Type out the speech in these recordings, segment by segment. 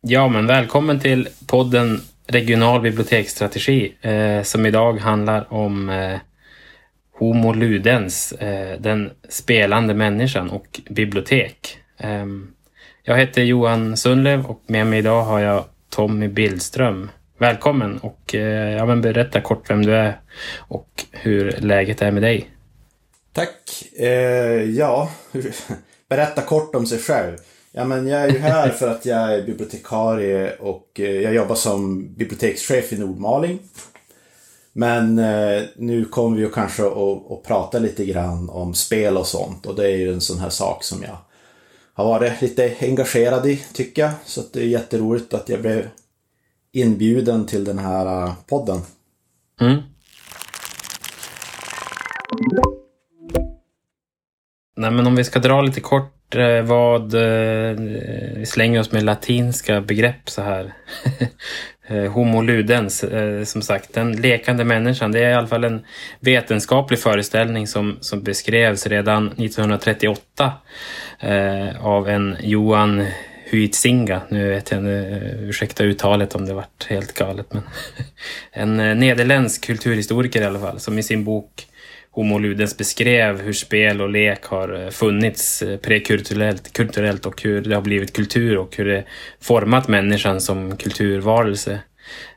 Ja, men välkommen till podden Regional biblioteksstrategi eh, som idag handlar om eh, Homo ludens, eh, den spelande människan och bibliotek. Ehm, jag heter Johan Sundlöv och med mig idag har jag Tommy Billström. Välkommen och eh, ja, men berätta kort vem du är och hur läget är med dig. Tack. Eh, ja, berätta kort om sig själv. Ja, men jag är ju här för att jag är bibliotekarie och eh, jag jobbar som bibliotekschef i Nordmaling. Men eh, nu kommer vi ju kanske att, att prata lite grann om spel och sånt och det är ju en sån här sak som jag har varit lite engagerad i, tycker jag. Så det är jätteroligt att jag blev inbjuden till den här eh, podden. Mm. Nej, men om vi ska dra lite kort Eh, vad... Eh, vi slänger oss med latinska begrepp så här. Eh, homo ludens, som sagt, den lekande människan. Det är i alla fall en vetenskaplig föreställning som, som beskrevs redan 1938 av en Johan Huitzinga. Nu vet jag, ursäkta uttalet om det vart helt galet, men en nederländsk kulturhistoriker i alla fall, som i sin bok Homo Ludens beskrev hur spel och lek har eh, funnits eh, prekulturellt kulturellt och hur det har blivit kultur och hur det format människan som kulturvarelse.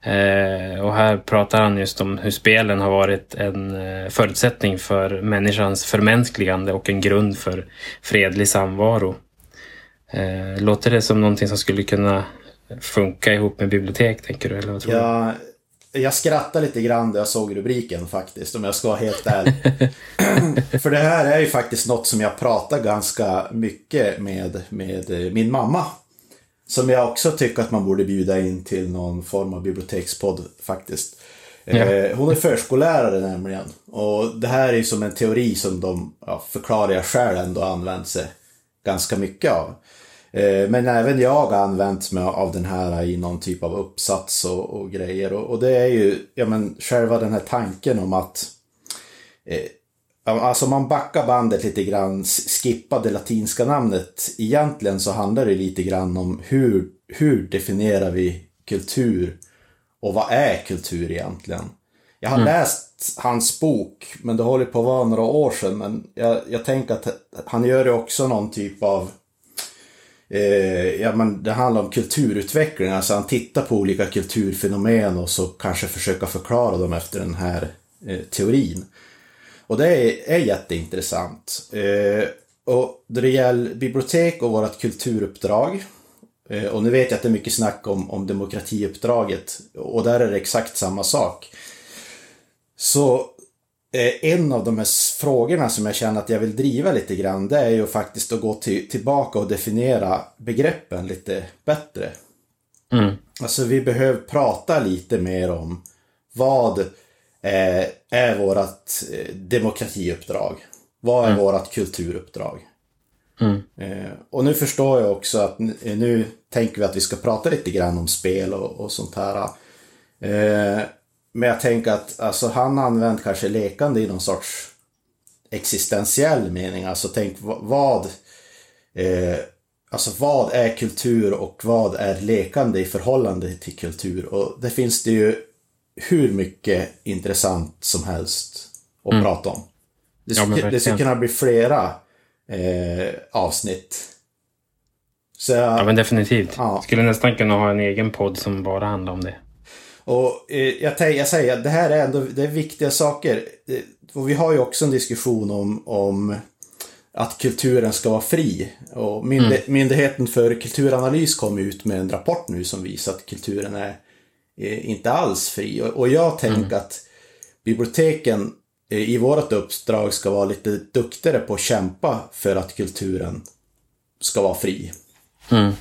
Eh, och här pratar han just om hur spelen har varit en förutsättning för människans förmänskligande och en grund för fredlig samvaro. Låter det som någonting som skulle kunna funka ihop med bibliotek, tänker du? Eller vad tror ja, du? Jag skrattade lite grann när jag såg rubriken faktiskt, om jag ska vara helt ärlig. För det här är ju faktiskt något som jag pratar ganska mycket med, med min mamma. Som jag också tycker att man borde bjuda in till någon form av bibliotekspodd faktiskt. Ja. Eh, hon är förskollärare nämligen. Och det här är ju som en teori som de, ja, förklarar jag själv ändå använt sig ganska mycket av. Eh, men även jag har använt mig av den här i någon typ av uppsats och, och grejer. Och, och, det är ju, ja men själva den här tanken om att eh, Alltså man backar bandet lite grann, skippar det latinska namnet. Egentligen så handlar det lite grann om hur, hur definierar vi kultur? Och vad är kultur egentligen? Jag har mm. läst hans bok, men det håller på att vara några år sedan. Men jag, jag tänker att han gör ju också någon typ av eh, ja, men det handlar om kulturutveckling. Alltså han tittar på olika kulturfenomen och så kanske försöka förklara dem efter den här eh, teorin. Och det är, är jätteintressant. Eh, och då det gäller bibliotek och vårt kulturuppdrag eh, och nu vet jag att det är mycket snack om, om demokratiuppdraget och där är det exakt samma sak. Så en av de här frågorna som jag känner att jag vill driva lite grann, det är ju faktiskt att gå till, tillbaka och definiera begreppen lite bättre. Mm. Alltså vi behöver prata lite mer om vad eh, är vårt eh, demokratiuppdrag? Vad är mm. vårt kulturuppdrag? Mm. Eh, och nu förstår jag också att nu tänker vi att vi ska prata lite grann om spel och, och sånt här. Eh, men jag tänker att alltså, han använt kanske lekande i någon sorts existentiell mening. Alltså tänk vad... Eh, alltså vad är kultur och vad är lekande i förhållande till kultur? Och det finns det ju hur mycket intressant som helst att mm. prata om. Det, ja, det skulle kunna bli flera eh, avsnitt. Så, ja men definitivt. Ja. Skulle nästan kunna ha en egen podd som bara handlar om det. Och eh, jag, jag säger att det här är ändå det är viktiga saker. Eh, och vi har ju också en diskussion om, om att kulturen ska vara fri. Och myndig mm. Myndigheten för kulturanalys kom ut med en rapport nu som visar att kulturen är eh, inte alls fri. Och, och jag tänker mm. att biblioteken eh, i vårt uppdrag ska vara lite duktigare på att kämpa för att kulturen ska vara fri. Mm.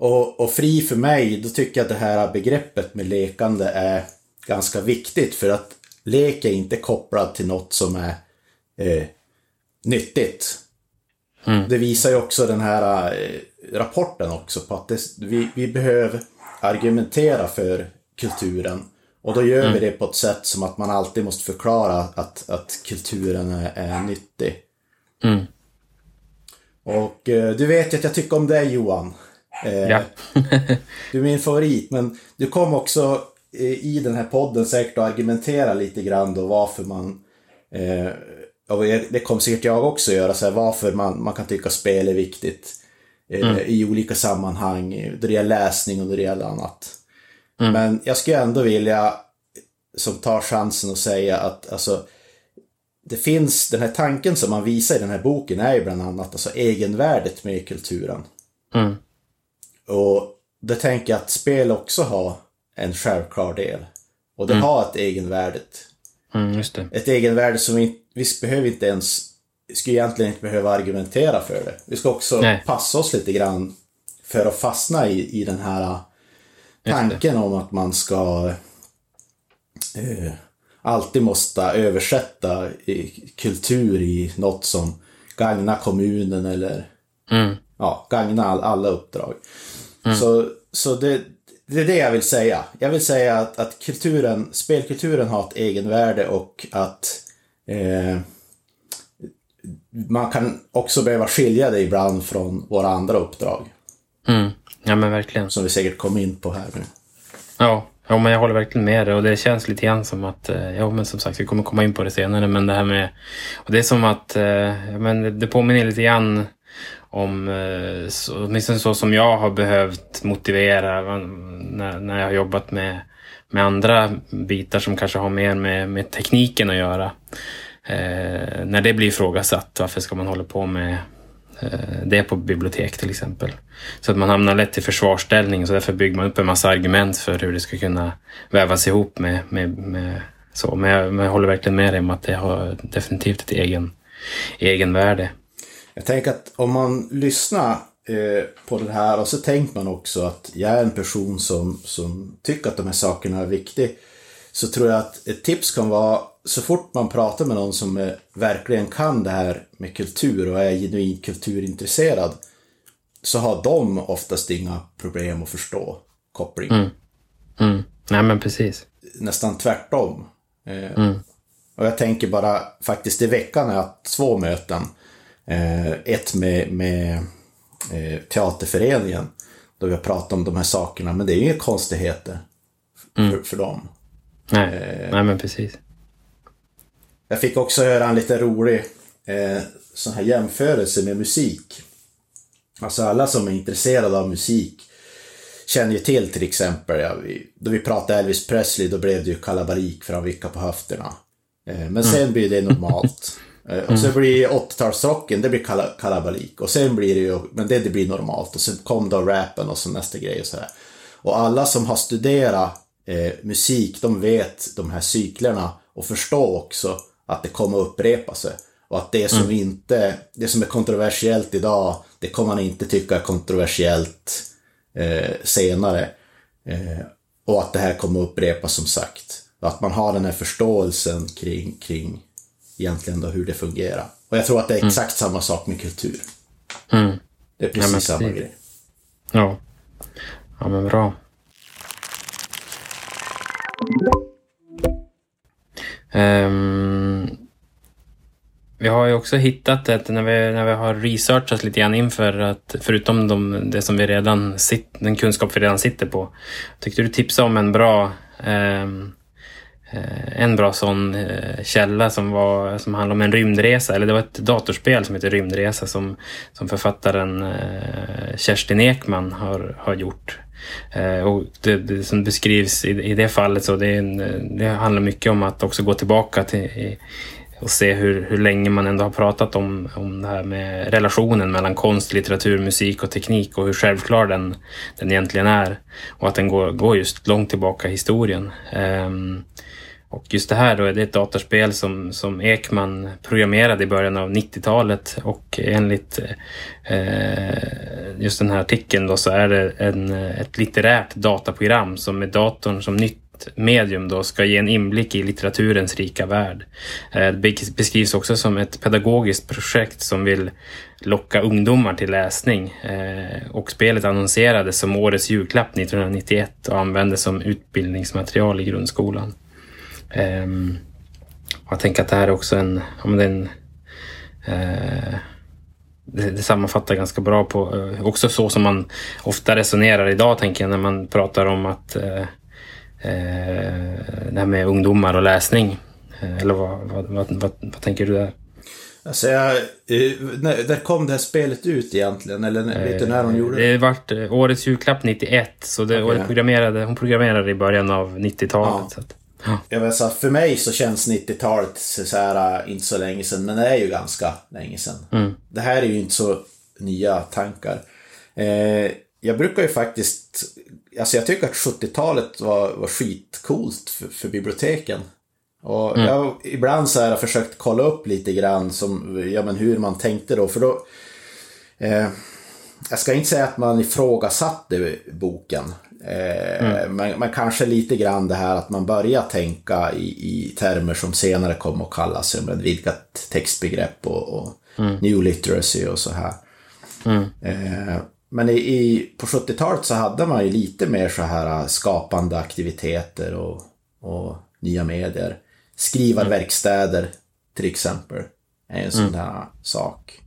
Och, och fri för mig, då tycker jag att det här begreppet med lekande är ganska viktigt för att lek är inte kopplad till något som är eh, nyttigt. Mm. Det visar ju också den här eh, rapporten också på att det, vi, vi behöver argumentera för kulturen. Och då gör mm. vi det på ett sätt som att man alltid måste förklara att, att kulturen är, är nyttig. Mm. Och eh, du vet ju att jag tycker om dig Johan. Eh, Ja. du är min favorit, men du kom också eh, i den här podden säkert att argumentera lite grann då varför man eh, och det kommer säkert jag också göra, så här, varför man, man kan tycka spel är viktigt eh, i olika sammanhang, då det gäller läsning och då det gäller annat. Men jag skulle ändå vilja, som tar chansen att säga att alltså, det finns, den här tanken som man visar i den här boken är ju bland annat alltså egenvärdet med kulturen. Mm. Och det tänker jag att spel också har en självklar del. Och det har ett egenvärde. Mm, just det. Ett egenvärde som vi, vi behöver inte ens, skulle egentligen inte behöva argumentera för det. Vi ska också Nej. passa oss lite grann för att fastna i, i den här tanken om att man ska eh, alltid måste översätta kultur i något som gagnar kommunen eller Mm. ja, gagna all, alla uppdrag. Så, så det, det är det jag vill säga. Jag vill säga att, att kulturen, spelkulturen har ett egenvärde och att eh, man kan också behöva skilja det ibland från våra andra uppdrag. Mm. Ja, men verkligen. Som vi säkert kommer in på här nu. Ja, ja, men jag håller verkligen med dig och det känns lite grann som att, eh, ja men som sagt vi kommer komma in på det senare, men det här med, och det är som att, eh, ja, men det- det påminner lite grann om, eh, så, åtminstone så som jag har behövt motivera när, när jag har jobbat med, med andra bitar som kanske har mer med, med tekniken att göra. Eh, när det blir ifrågasatt, varför ska man hålla på med eh, det på bibliotek till exempel. Så att man hamnar lätt i försvarsställning så därför bygger man upp en massa argument för hur det ska kunna vävas ihop med, med, med så. Men jag, men jag håller verkligen med dig om att det har definitivt ett egen, egenvärde. Jag tänker att om man lyssnar eh, på det här och så tänker man också att jag är en person som, som tycker att de här sakerna är viktiga. Så tror jag att ett tips kan vara så fort man pratar med någon som eh, verkligen kan det här med kultur och är genuint kulturintresserad så har de oftast inga problem att förstå kopplingen. Mm. Nej men precis. Nästan tvärtom. Eh, Och jag tänker bara faktiskt i veckan har jag haft två möten. Eh, ett med, med eh, teaterföreningen. Då vi har pratat om de här sakerna. Men det är ju inga konstigheter för, för dem. Nej, Nej men precis. Jag fick också höra en lite rolig eh, sån här jämförelse med musik. Alltså alla som är intresserade av musik känner ju till till exempel, ja, vi, då vi pratade Elvis Presley, då blev det ju kalabalik för han vickade på höfterna. Eh, men sen blir det normalt. Eh, och så blir 80-talsrocken, det blir kala, kalabalik. Och sen blir det ju, men det, det blir normalt. Och sen kom då rappen och så nästa grej och sådär. Och alla som har studerat eh, musik, de vet de här cyklerna och förstår också att det kommer upprepa sig. Och att det som inte, det som är kontroversiellt idag, det kommer man inte tycka är kontroversiellt eh, senare. Eh, och att det här kommer upprepas som sagt. Och att man har den här förståelsen kring, kring egentligen då hur det fungerar. Och jag tror att det är exakt samma sak med kultur. Mm. Det är precis men samma grej. Ja. Ja men bra. Ehm, vi har ju också hittat ett, när vi, när vi har researchat lite grann inför att, förutom de, det som vi redan sitt, den kunskap vi redan sitter på, tyckte du tipsa om en bra eh, Eh, en bra sån eh, källa som, var, som handlade om en rymdresa, eller det var ett datorspel som heter Rymdresa som, som författaren eh, Kerstin Ekman har, har gjort. Och det, det som beskrivs i, i det fallet så det, det handlar mycket om att också gå tillbaka till i, och se hur, hur länge man ändå har pratat om, om det här med relationen mellan konst, litteratur, musik och teknik och hur självklar den, den egentligen är. Och att den går, går just långt tillbaka i historien. Um, och just det här då, det är ett datorspel som, som Ekman programmerade i början av 90-talet och enligt eh, just den här artikeln då så är det en, ett litterärt dataprogram som med datorn som nytt medium då ska ge en inblick i litteraturens rika värld. Eh, det beskrivs också som ett pedagogiskt projekt som vill locka ungdomar till läsning. Eh, och spelet annonserades som årets julklapp 1991 och användes som utbildningsmaterial i grundskolan. Och jag tänker att det här är också en, ja, men det är en eh, det, det sammanfattar ganska bra på, eh, också så som man ofta resonerar idag tänker jag när man pratar om att eh det här med ungdomar och läsning. Eller vad, vad, vad, vad, vad tänker du där? Alltså jag, när, när kom det här spelet ut egentligen? Eller vet du när de gjorde det? Det vart årets julklapp 91, så det, okay. programmerade, hon programmerade i början av 90-talet. Ja. Ja. Jag vet, så för mig så känns 90-talet så här, inte så länge sedan, men det är ju ganska länge sedan. Mm. Det här är ju inte så nya tankar. Eh, jag brukar ju faktiskt, alltså jag tycker att 70-talet var, var skitcoolt för, för biblioteken. Och mm. jag har ibland så här försökt kolla upp lite grann som, ja men hur man tänkte då, för då eh, jag ska inte säga att man ifrågasatte boken. Eh, mm. men, men, kanske lite grann det här att man börjar tänka i, i termer som senare kommer att kallas som ett vidgat textbegrepp och, och mm. new literacy och så här. Mm. Eh, men i, i på 70-talet så hade man ju lite mer så här skapande aktiviteter och, och nya medier. Skrivarverkstäder till exempel är en sån mm. där sak.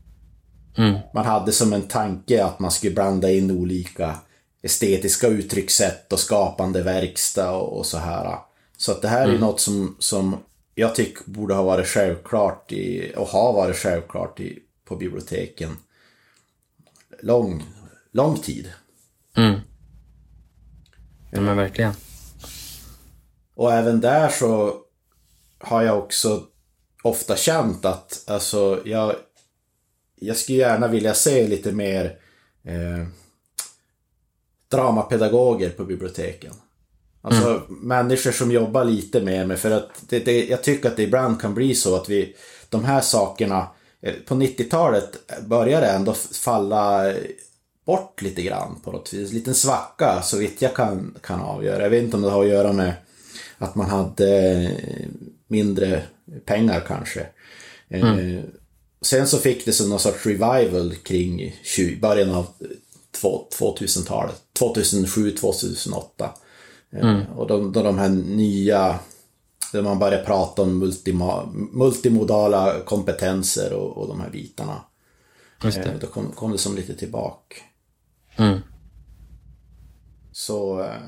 Mm. Man hade som en tanke att man skulle blanda in olika estetiska uttryckssätt och skapande verkstad och, och så här. Så att det här mm. är något som, som jag tycker borde ha varit självklart i, och har varit självklart i, på biblioteken lång, lång tid. Mm. Ja men verkligen. Och även där så har jag också ofta känt att alltså jag, jag skulle gärna vilja se lite mer eh, dramapedagoger på biblioteken. Alltså mm. människor som jobbar lite mer med, för att det, det, jag tycker att det ibland kan bli så att vi, de här sakerna, eh, på 90-talet började ändå falla bort lite grann på något vis. En liten svacka så vitt jag kan, kan avgöra. Jag vet inte om det har att göra med att man hade mindre pengar kanske. Eh, mm. Sen så fick det som någon sorts revival kring 20, början av 2000-talet. 2007, 2008. Mm. Och då, då de här nya, där man började prata om multima, multimodala kompetenser och, och de här bitarna. Just det. Eh, då kom, kom det som lite tillbaka. Mm. Så eh,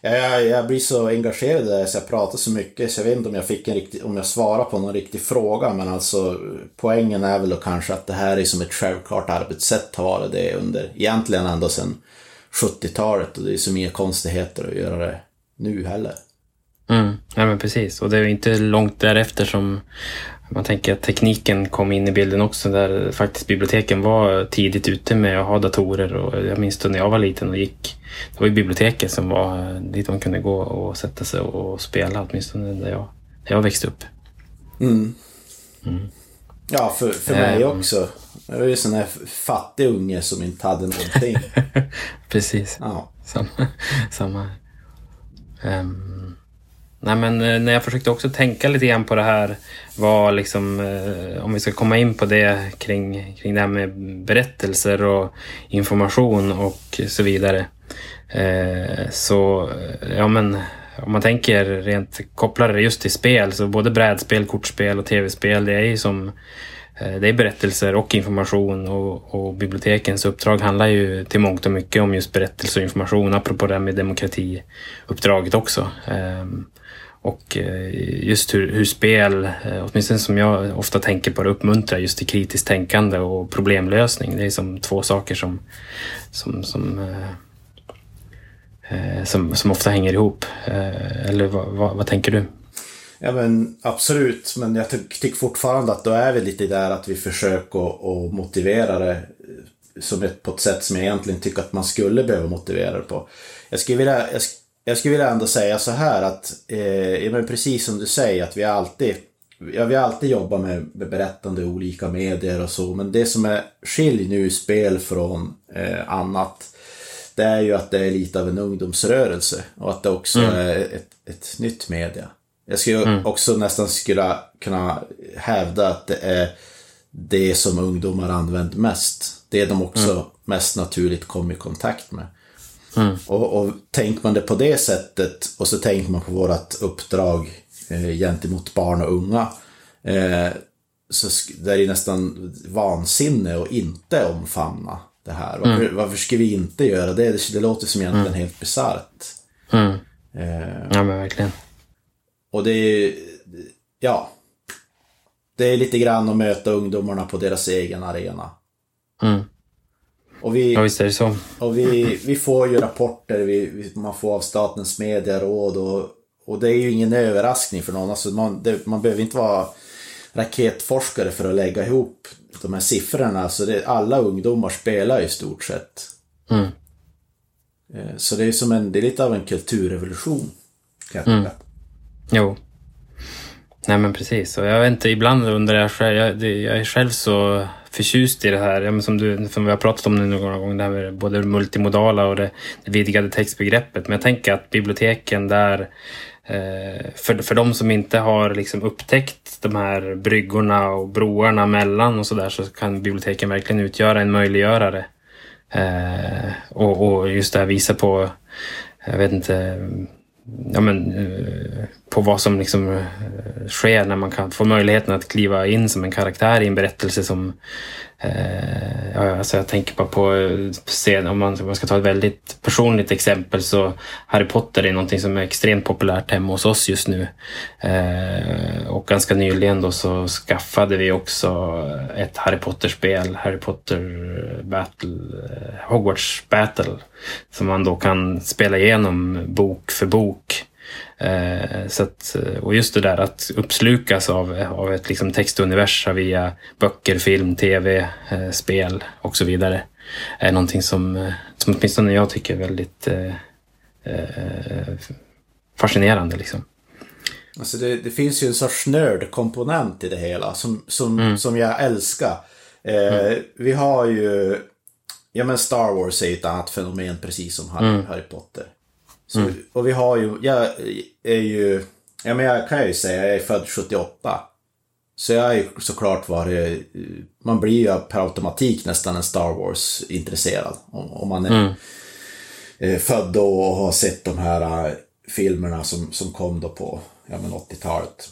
jag, jag blir så engagerad där så jag pratar så mycket så jag vet inte om jag fick en riktig, om jag svarar på någon riktig fråga men alltså poängen är väl då kanske att det här är som ett självklart arbetssätt har varit det under egentligen ända sedan 70-talet och det är så inga konstigheter att göra det nu heller. Mm, ja men precis och det är inte långt därefter som man tänker att tekniken kom in i bilden också där faktiskt biblioteken var tidigt ute med att ha datorer och jag minns då när jag var liten och gick det var ju biblioteket som var dit man kunde gå och sätta sig och spela åtminstone där jag, där jag växte upp. Mm. Mm. Ja, för, för mig um, också. Jag var ju sån här fattig unge som inte hade någonting. Precis. Ja. Samma. samma. Um, nej men eh, när jag försökte också tänka lite grann på det här var liksom, eh, om vi ska komma in på det kring, kring det här med berättelser och information och så vidare. Eh, så, ja men om man tänker rent kopplade just till spel, så både brädspel, kortspel och tv-spel, det är ju som det är berättelser och information och, och, bibliotekens uppdrag handlar ju till mångt och mycket om just berättelse och information, apropå det här med demokratiuppdraget också. Um, och eh, just hur, hur spel, eh, åtminstone som jag ofta tänker på det, uppmuntrar just till kritiskt tänkande och problemlösning. Det är som två saker som, som, som, eh, eh som, som ofta hänger ihop. Eller vad, vad, vad, tänker du? Ja men absolut, men jag tycker fortfarande att då är vi lite där att vi försöker att motivera det som ett, på ett sätt som jag egentligen tycker att man skulle behöva motivera det på. Jag skulle vilja, jag, jag skulle vilja ändå säga så här att, eh, men precis som du säger, att vi alltid Ja, vi alltid jobbat med, med berättande olika medier och så, men det som är skilj nu spel från eh, annat, det är ju att det är lite av en ungdomsrörelse och att det också mm. är ett, ett nytt media. Jag skulle mm. också nästan skulle kunna hävda att det är det som ungdomar använder mest. Det de också mm. mest naturligt kommer i kontakt med. Mm. Och, och tänker man det på det sättet och så tänker man på vårt uppdrag eh, gentemot barn och unga. Eh, så det är det nästan vansinne att inte omfamna det här. Varför, mm. varför ska vi inte göra det? Det, låter som egentligen mm. helt bisarrt. Mm. Eh, ja, men verkligen. Och det är ja. Det är lite grann att möta ungdomarna på deras egen arena. Mm. Och vi, ja, visst är det så. Och vi, vi får ju rapporter vi, man får av Statens medieråd och, och det är ju ingen överraskning för någon. Alltså man, det, man behöver inte vara raketforskare för att lägga ihop de här siffrorna. Så det, alla ungdomar spelar i stort sett. Mm. Eh, så det är som en, det är lite av en kulturrevolution. Kan jag mm. Jo. Nej men precis. Och jag vet inte, ibland undrar jag själv, jag, jag är själv så förtjust i det här, ja, som, du, som vi har pratat om nu några gånger, det här med både det multimodala och det, det vidgade textbegreppet. Men jag tänker att biblioteken där, eh, för, för de som inte har liksom upptäckt de här bryggorna och broarna mellan och sådär så kan biblioteken verkligen utgöra en möjliggörare. Eh, och, och just det här visa på, jag vet inte, ja, men, eh, på vad som liksom eh, sker när man kan få möjligheten att kliva in som en karaktär i en berättelse som Eh, alltså jag tänker bara på eh, scen, om man, om man ska ta ett väldigt personligt exempel så Harry Potter är någonting som är extremt populärt hemma hos oss just nu. Eh, och ganska nyligen då så skaffade vi också ett Harry Potter-spel, Harry Potter Battle, eh, Hogwarts Battle, som man då kan spela igenom bok för bok. Eh, så att, och just det där att uppslukas av, av ett liksom textuniversum via böcker, film, tv, eh, spel och så vidare är någonting som, eh, som åtminstone jag tycker är väldigt eh, eh, fascinerande. Liksom. Alltså det, det, finns ju en sorts nördkomponent i det hela som, som, mm. som jag älskar. Eh, mm. Vi har ju, ja men Star Wars är ett annat fenomen precis som Harry, mm. Harry Potter. Så, mm. Och vi har ju, jag är ju, ja men jag kan ju säga, jag är född 78. Så jag är ju såklart varit, man blir ju per automatik nästan en Star Wars-intresserad. Om, om, man är mm. Eh, född då och har sett de här eh, filmerna som, som kom då på ja, 80-talet.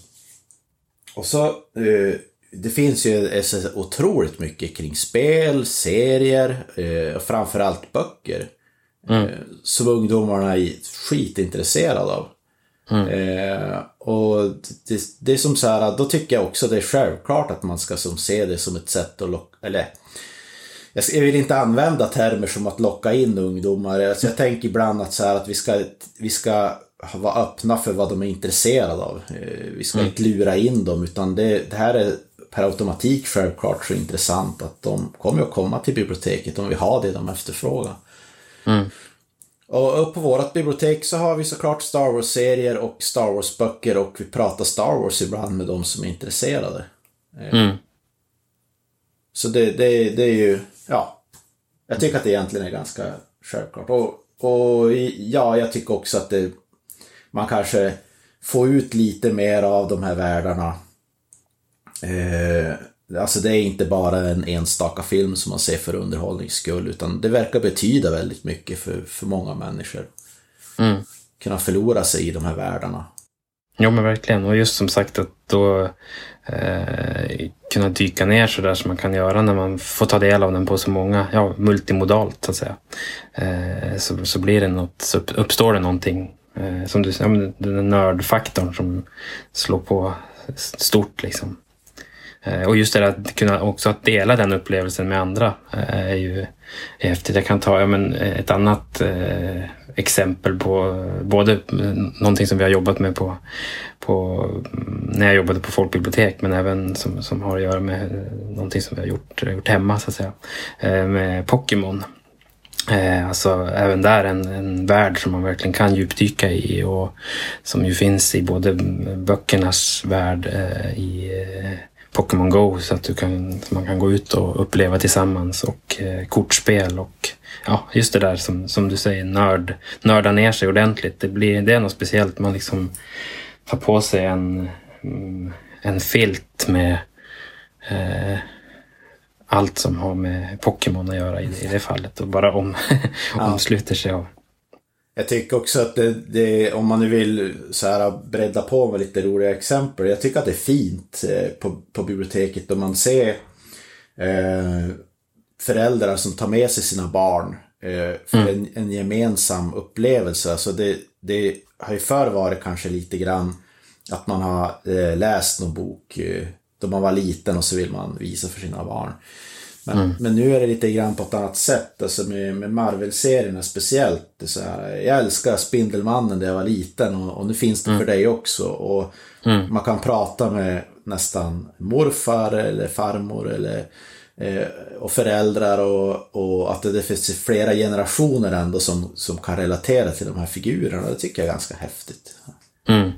Och så, eh, det finns ju otroligt mycket kring spel, serier framförallt böcker. Mm. Eh, som ungdomarna är skitintresserade av. Mm. Eh, och det, det, är som så här, då tycker jag också det är självklart att man ska som se det som ett sätt att locka, eller jag vill inte använda termer som att locka in ungdomar. Alltså jag tänker ibland att, så här, att vi, ska, vi ska vara öppna för vad de är intresserade av. Eh, vi ska mm. inte lura in dem utan det, det här är per automatik självklart så intressant att de kommer att komma till biblioteket om vi har det de efterfrågar. Mm. Och på vårt bibliotek så har vi såklart Star Wars-serier och Star Wars-böcker och vi pratar Star Wars ibland med de som är intresserade. Eh, mm. Så det, det, det är ju, ja. Jag tycker att det egentligen är ganska självklart. Och, och ja, jag tycker också att det, man kanske får ut lite mer av de här världarna. Eh, Alltså det är inte bara en enstaka film som man ser för underhållnings skull utan det verkar betyda väldigt mycket för, för många människor. Mm. Kunna förlora sig i de här världarna. Ja men verkligen och just som sagt att då eh, kunna dyka ner så där som man kan göra när man får ta del av den på så många, ja multimodalt så att säga. Eh, så, så blir det något, så uppstår det någonting eh, som du säger, den nördfaktorn som slår på stort liksom. Eh, och just det att kunna också att dela den upplevelsen med andra eh, är ju häftigt. Jag kan ta ja, men eh, ett annat eh, exempel på både någonting som vi har jobbat med på, på mm, när jag jobbade på folkbibliotek men även som, som har att göra med någonting som vi har gjort, gjort hemma så att säga. med Pokémon. alltså även där en, en värld som man verkligen kan djupdyka i och som ju finns i både böckernas värld i Pokémon Go så att du kan, man kan gå ut och uppleva tillsammans och eh, kortspel och ja, just det där som, som du säger, nörd, nörda ner sig ordentligt. Det, blir, det är något speciellt. Man liksom tar på sig en, mm, en filt med eh, allt som har med Pokémon att göra i, i det fallet och bara om, ja. omsluter sig av. Jag tycker också att det, det, om man nu vill så här bredda på med lite roliga exempel. Jag tycker att det är fint eh, på, på biblioteket om man ser eh, föräldrar som tar med sig sina barn eh, för mm. en, en, gemensam upplevelse. Alltså det, det har ju förr varit kanske lite grann att man har eh, läst någon bok eh, då man var liten och så vill man visa för sina barn. Men, mm. men nu är det lite grann på ett annat sätt, alltså med, med Marvel-serierna speciellt. Så här, jag älskar Spindelmannen när jag var liten och, och nu finns det mm. för dig också. Och mm. Man kan prata med nästan morfar eller farmor eller eh, och föräldrar och, och att det, det finns flera generationer ändå som, som kan relatera till de här figurerna. Det tycker jag är ganska häftigt. Mm.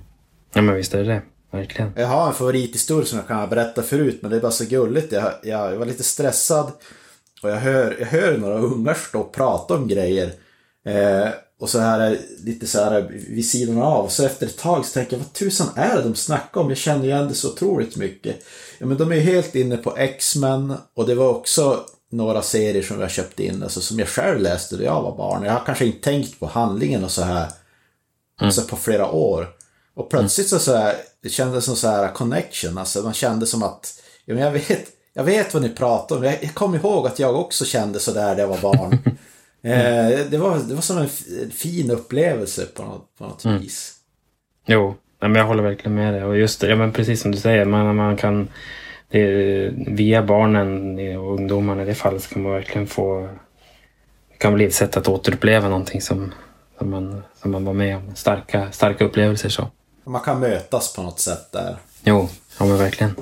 Ja men visst är det det. Verkligen. Jag har en favorithistoria som jag kan berätta förut, men det är bara så gulligt. Jag, jag, jag var lite stressad och jag hör, jag hör några ungar stå och prata om grejer. Eh, och så här lite så här vid sidan av. Så efter ett tag så tänker jag, vad tusan är det de snackar om? Jag känner igen det så otroligt mycket. Ja, men de är helt inne på X-Men och det var också några serier som jag köpte in, alltså som jag själv läste då jag var barn. Jag har kanske inte tänkt på handlingen och så här mm. alltså på flera år. Och plötsligt så, så här, det kändes som så här connection, alltså man kände som att, ja, men jag vet, jag vet vad ni pratar om. Jag, kommer ihåg att jag också kände så där när jag var barn. eh, det, var, det var som en fin upplevelse på något, på något mm. vis. Jo, men jag håller verkligen med dig. Och just det, ja, men precis som du säger, man, man kan det, via barnen och ungdomarna i det fallet kan man verkligen få det kan bli ett sätt att återuppleva någonting som, som, man, som man var med om. Starka, starka upplevelser så. Man kan mötas på något sätt där. Jo, ja men verkligen.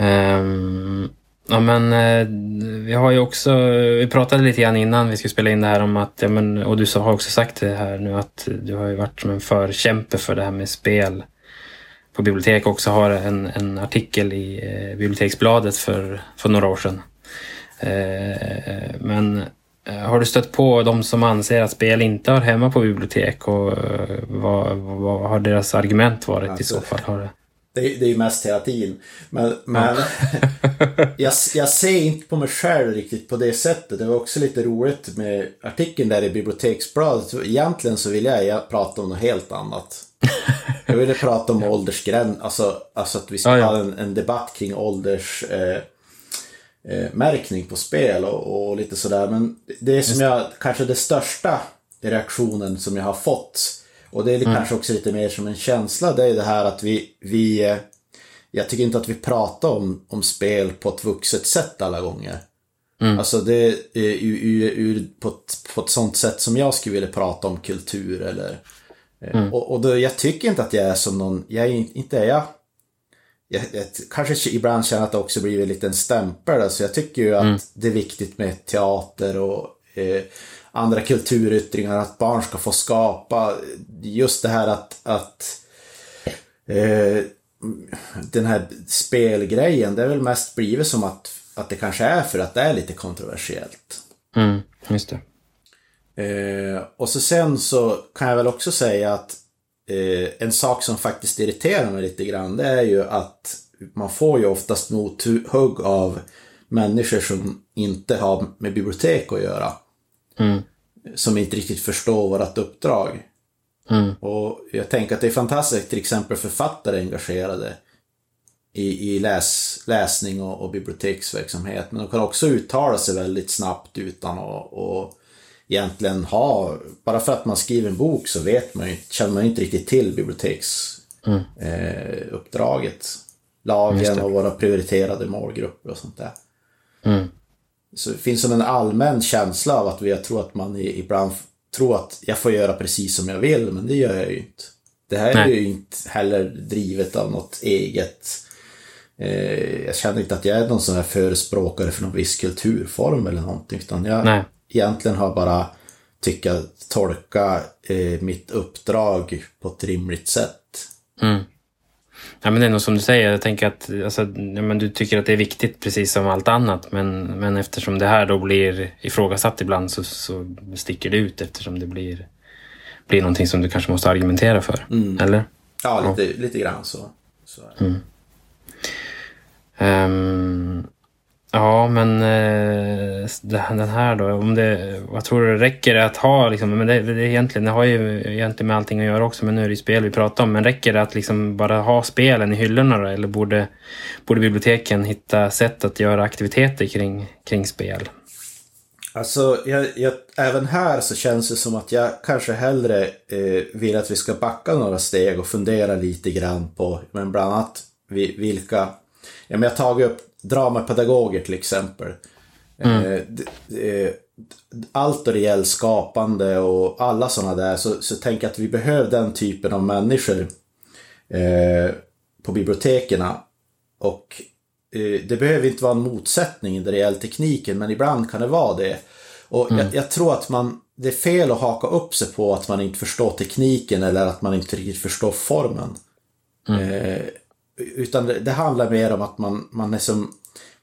Um, ja men eh, vi har ju också, vi pratade lite grann innan vi skulle spela in det här om att, ja, men, och du har också sagt det här nu att du har ju varit som en förkämpe för det här med spel på bibliotek också har en, en artikel i eh, Biblioteksbladet för, för några år sedan. Eh, men har du stött på de som anser att spel inte hör hemma på bibliotek och eh, vad, vad har deras argument varit alltså, i så alltså, fall? Har det... Det, är, det är ju mest hela tiden. Men, men jag, jag ser inte på mig själv riktigt på det sättet. Det var också lite roligt med artikeln där i Biblioteksbladet. Egentligen så vill jag prata om något helt annat. Jag ville prata om åldersgräns, alltså, alltså att vi ska ja, ja. ha en, en, debatt kring ålders... Eh, eh, märkning på spel och, och lite sådär. Men det är som jag, kanske det största reaktionen som jag har fått. Och det är mm. kanske också lite mer som en känsla. Det är det här att vi, vi eh, jag tycker inte att vi pratar om, om spel på ett vuxet sätt alla gånger. Mm. Alltså det är ur, på, ett, på ett sånt sätt som jag skulle vilja prata om kultur eller... Eh, mm. Och, och då, jag tycker inte att jag är som någon, jag är inte är jag jag, jag kanske ibland känner att det också blir en liten stämpel. Alltså jag tycker ju att mm. det är viktigt med teater och eh, andra kulturyttringar, att barn ska få skapa. Just det här att, att eh, den här spelgrejen, det är väl mest blivit som att, att det kanske är för att det är lite kontroversiellt. Mm, just det. Eh, och så sen så kan jag väl också säga att eh, en sak som faktiskt irriterar mig lite grann det är ju att man får ju oftast mothugg av människor som inte har med bibliotek att göra. Mm. Som inte riktigt förstår vårt uppdrag. Mm. Och jag tänker att det är fantastiskt till exempel författare engagerade i, i läs, läsning och, och, biblioteksverksamhet. Men de kan också uttala sig väldigt snabbt utan att egentligen ha, bara för att man skriver en bok så vet man ju, känner man ju inte riktigt till biblioteksuppdraget. Mm. Eh, Lagen och våra prioriterade målgrupper och sånt där. Mm. Så det finns som en allmän känsla av att jag tror att man ibland tror att jag får göra precis som jag vill, men det gör jag ju inte. Det här Nej. är ju inte heller drivet av något eget eh, jag känner inte att jag är någon sån här förespråkare för någon viss kulturform eller någonting. Utan jag, Nej egentligen har bara tycka, tolka eh, mitt uppdrag på ett rimligt sätt. Mm. Ja, men det är nog som du säger, jag tänker att alltså, ja, men du tycker att det är viktigt precis som allt annat men, men eftersom det här då blir ifrågasatt ibland så, så sticker det ut eftersom det blir, blir någonting som du kanske måste argumentera för. Mm. Eller? Ja, lite, ja. lite grann så. så mm. um, Ja, men eh, den här då, om det, vad tror du, räcker det att ha, liksom, men det, det, egentligen, det har ju egentligen med allting att göra också, men nu är det ju spel vi pratar om, men räcker det att liksom bara ha spelen i hyllorna då, eller borde, borde biblioteken hitta sätt att göra aktiviteter kring, kring spel? Alltså, jag, jag, även här så känns det som att jag kanske hellre eh, vill att vi ska backa några steg och fundera lite grann på, men bland annat vilka, ja men jag tagit upp dramapedagoger till exempel. Mm. Eh, allt då det gäller skapande och alla sådana där, så, så tänker jag att vi behöver den typen av människor eh, på biblioteken. Och eh, det behöver inte vara en motsättning när det gäller tekniken, men ibland kan det vara det. Och mm. jag, jag, tror att man, det är fel att haka upp sig på att man inte förstår tekniken eller att man inte riktigt förstår formen. Mm. Eh, utan det, det, handlar mer om att man, man är som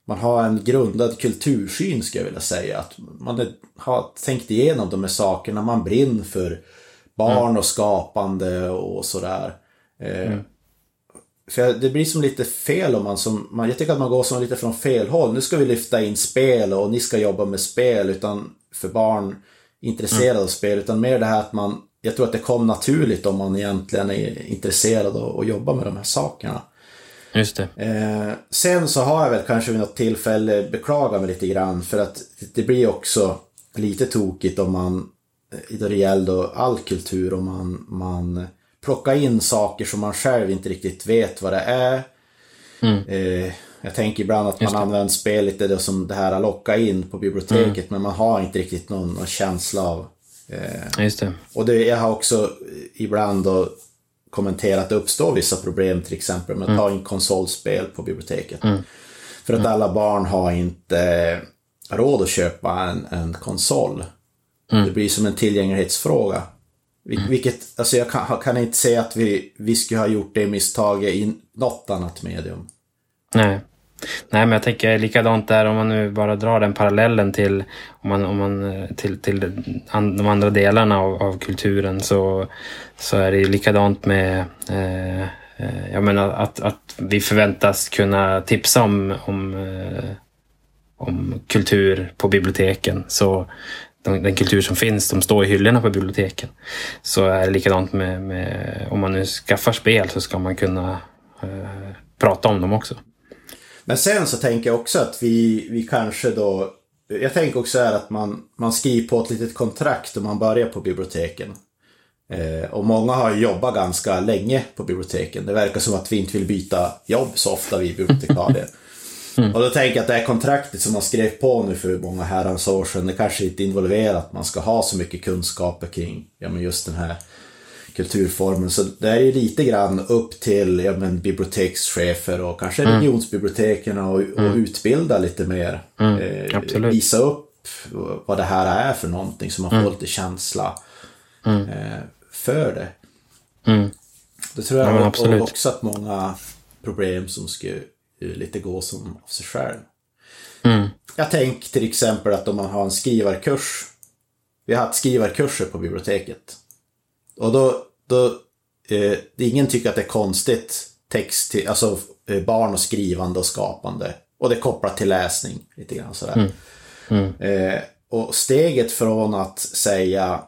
man har en grundad kultursyn skulle jag vilja säga. Att man är, har tänkt igenom de här sakerna, man brinner för barn mm. och skapande och sådär. Eh, mm. För det blir som lite fel om man som, man, jag tycker att man går som lite från fel håll. Nu ska vi lyfta in spel och ni ska jobba med spel utan för barn intresserade mm. av spel. Utan mer det här att man, jag tror att det kom naturligt om man egentligen är intresserad av att jobba med de här sakerna. Just det. Eh, sen så har jag väl kanske vid något tillfälle beklagat mig lite grann för att det blir också lite tokigt om man, då det gäller all kultur, om man, man plockar in saker som man själv inte riktigt vet vad det är. Mm. Eh, jag tänker ibland att man använder spel lite som det här att locka in på biblioteket mm. men man har inte riktigt någon, någon känsla av eh, Just det. Och det, jag har också ibland då kommenterat att det uppstår vissa problem till exempel med att ta in konsolspel på biblioteket. Mm. För att alla barn har inte råd att köpa en, en konsol. Mm. Det blir som en tillgänglighetsfråga. Mm. Vilket, alltså jag kan, kan, inte säga att vi, vi skulle ha gjort det misstaget i något annat medium. Nej. Nej, men jag tänker likadant där om man nu bara drar den parallellen till, om man, om man, eh, till, till de andra delarna av, av kulturen så, så är det likadant med eh, eh, jag menar att, att vi förväntas kunna tipsa om, om, eh, om kultur på biblioteken. Så den, den, kultur som finns, de står i hyllorna på biblioteken. Så är det likadant med, med om man nu skaffar spel så ska man kunna eh, prata om dem också. Men sen så tänker jag också att vi, vi kanske då... Jag tänker också här att man, man skriver på ett litet kontrakt om man börjar på biblioteken. Eh, och många har jobbat ganska länge på biblioteken. Det verkar som att vi inte vill byta jobb så ofta, vi bibliotekarier. Mm. Och då tänker jag att det här kontraktet som man skrev på nu för många herrans år sedan, det kanske inte involverar att man ska ha så mycket kunskaper kring ja, men just den här kulturformen. Så det är ju lite grann upp till ja, men, bibliotekschefer och kanske mm. regionsbiblioteken och, och mm. utbilda lite mer. Mm. Eh, visa upp vad det här är för någonting så man får mm. lite känsla mm. eh, för det. Mm. Det tror jag ja, också att många problem som ska lite gå som av sig själv. Mm. Jag tänker till exempel att om man har en skrivarkurs. Vi har haft skrivarkurser på biblioteket. Och då, då eh, ingen tycker att det är konstigt text till, alltså eh, barn och skrivande och skapande. Och det är kopplat till läsning lite grann sådär. Mm. Mm. Eh, och steget från att säga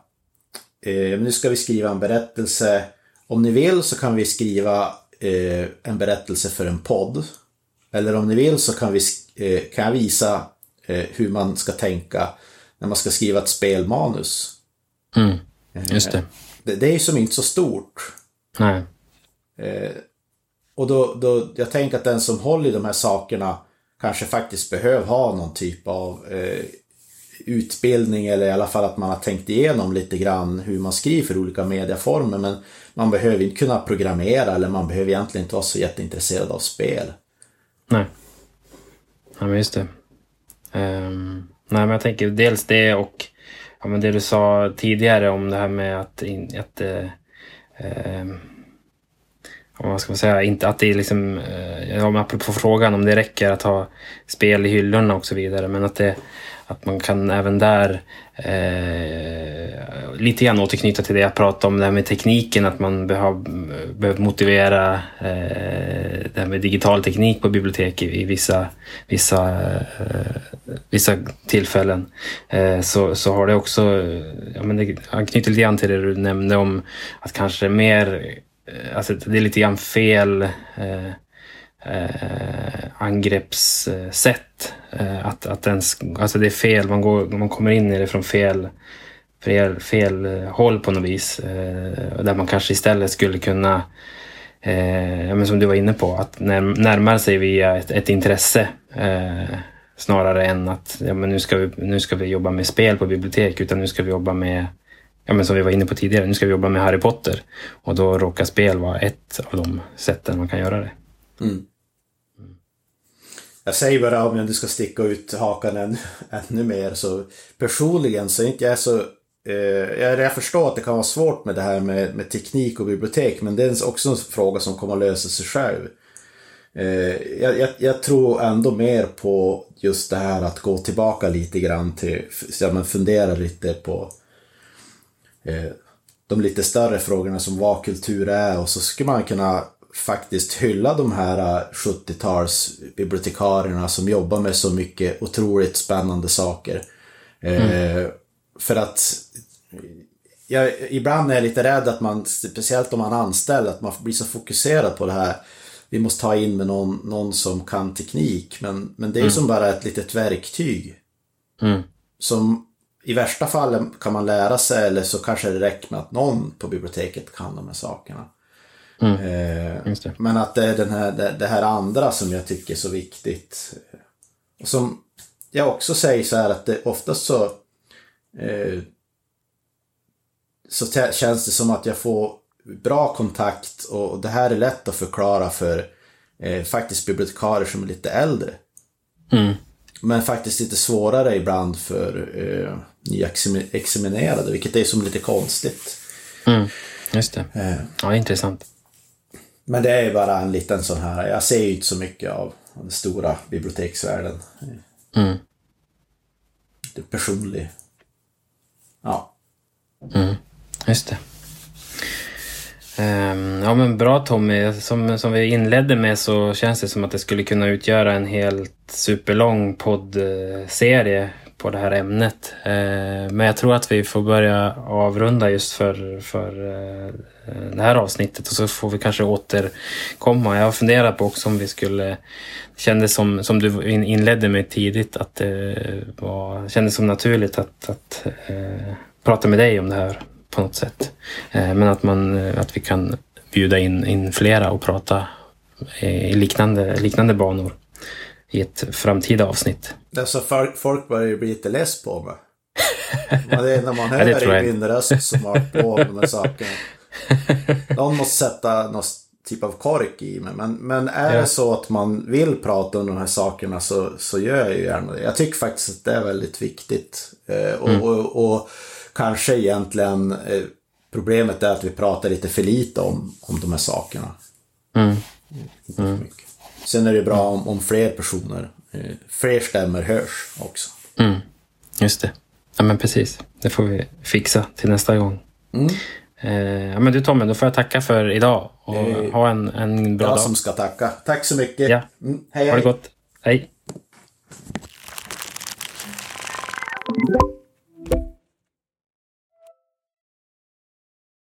eh, nu ska vi skriva en berättelse. Om ni vill så kan vi skriva eh, en berättelse för en podd. Eller om ni vill så kan, vi, eh, kan jag visa eh, hur man ska tänka när man ska skriva ett spelmanus. Mm. Just det det, det är ju som inte så stort. Nej. Eh, och då, då, jag tänker att den som håller i de här sakerna kanske faktiskt behöver ha någon typ av eh, utbildning eller i alla fall att man har tänkt igenom lite grann hur man skriver för olika mediaformer. Men man behöver inte kunna programmera eller man behöver egentligen inte vara så jätteintresserad av spel. Nej. Ja, men just det. Um, nej, men jag tänker dels det och ja, men det du sa tidigare om det här med att, att eh, eh, vad ska man säga, inte att det är liksom, eh, ja, apropå frågan om det räcker att ha spel i hyllorna och så vidare, men att, det, att man kan även där eh, lite grann återknyta till det jag pratade om, det här med tekniken, att man behöver, motivera eh, det här med digital teknik på bibliotek i, i vissa, vissa, eh, vissa tillfällen. Eh, så, så har det också, ja, men det anknyter lite grann till det du nämnde om att kanske mer eh, alltså det är lite grann fel eh, eh, angreppssätt. Eh, att, att ens, alltså det är fel, man, går, man kommer in i det från fel, fel, fel eh, håll på något vis. Eh, där man kanske istället skulle kunna, eh, men som du var inne på, att när, närma sig via ett, ett intresse. Eh, snarare än att ja, men nu, ska vi, nu ska vi jobba med spel på bibliotek, utan nu ska vi jobba med ja, men som vi var inne på tidigare, nu ska vi jobba med Harry Potter. Och då råkar spel vara ett av de sätten man kan göra det. Mm. Jag säger bara om jag nu ska sticka ut hakan än, ännu mer så personligen så är inte jag så eh, jag, förstår att det kan vara svårt med det här med, med teknik och bibliotek men det är också en fråga som kommer att lösa sig själv. Eh, jag, jag, jag, tror ändå mer på just det här att gå tillbaka lite grann till, ja, men fundera lite på Eh, de lite större frågorna som vad kultur är och så skulle man kunna faktiskt hylla de här 70-tals eh, bibliotekarierna som jobbar med så mycket otroligt spännande saker. Eh, mm. för att jag, ibland är jag lite rädd att man, speciellt om man är anställd, att man blir så fokuserad på det här. Vi måste ta in med någon, någon som kan teknik, men, men det är mm. som bara ett litet verktyg. Mm. Som i värsta fall kan man lära sig eller så kanske det räcker med att någon på biblioteket kan de här sakerna. Mm. Eh, men att det är den här, det, det, här andra som jag tycker är så viktigt. Och som jag också säger så här att det oftast så eh, så känns det som att jag får bra kontakt och det här är lätt att förklara för eh, faktiskt bibliotekarier som är lite äldre. Mm. Men faktiskt lite svårare ibland för eh, nyexaminerade, vilket är som lite konstigt. Mm, just det. Ja, intressant. Men det är bara en liten sån här, jag ser ju inte så mycket av den stora biblioteksvärlden. Mm. Det är personlig. Ja. Mm, just det. Um, ja men bra Tommy. Som, som vi inledde med så känns det som att det skulle kunna utgöra en helt superlång poddserie på det här ämnet. Eh, men jag tror att vi får börja avrunda just för, för eh, det här avsnittet och så får vi kanske återkomma. Jag har funderat på också om vi skulle... Det kändes som, som du inledde med tidigt att det var, kändes som naturligt att, att eh, prata med dig om det här på något sätt. Men att, man, att vi kan bjuda in, in flera och prata i liknande, liknande banor i ett framtida avsnitt. Alltså folk börjar ju bli lite less på mig. Det är när man hör ja, min röst som har på med de här sakerna. Någon måste sätta någon typ av kork i mig. Men, men är ja. det så att man vill prata om de här sakerna så, så gör jag ju gärna det. Jag tycker faktiskt att det är väldigt viktigt. Eh, och, mm. och, och kanske egentligen eh, problemet är att vi pratar lite för lite om, om de här sakerna. Mm. Mm. Sen är det bra om, om fler personer, eh, fler stämmer hörs också. Mm. Just det. Ja men precis. Det får vi fixa till nästa gång. Mm. Eh, ja men du Tommy, då får jag tacka för idag och eh, ha en, en bra jag dag. Jag som ska tacka. Tack så mycket. Ja. Mm. Hej, hej. Ha det gott. Hej.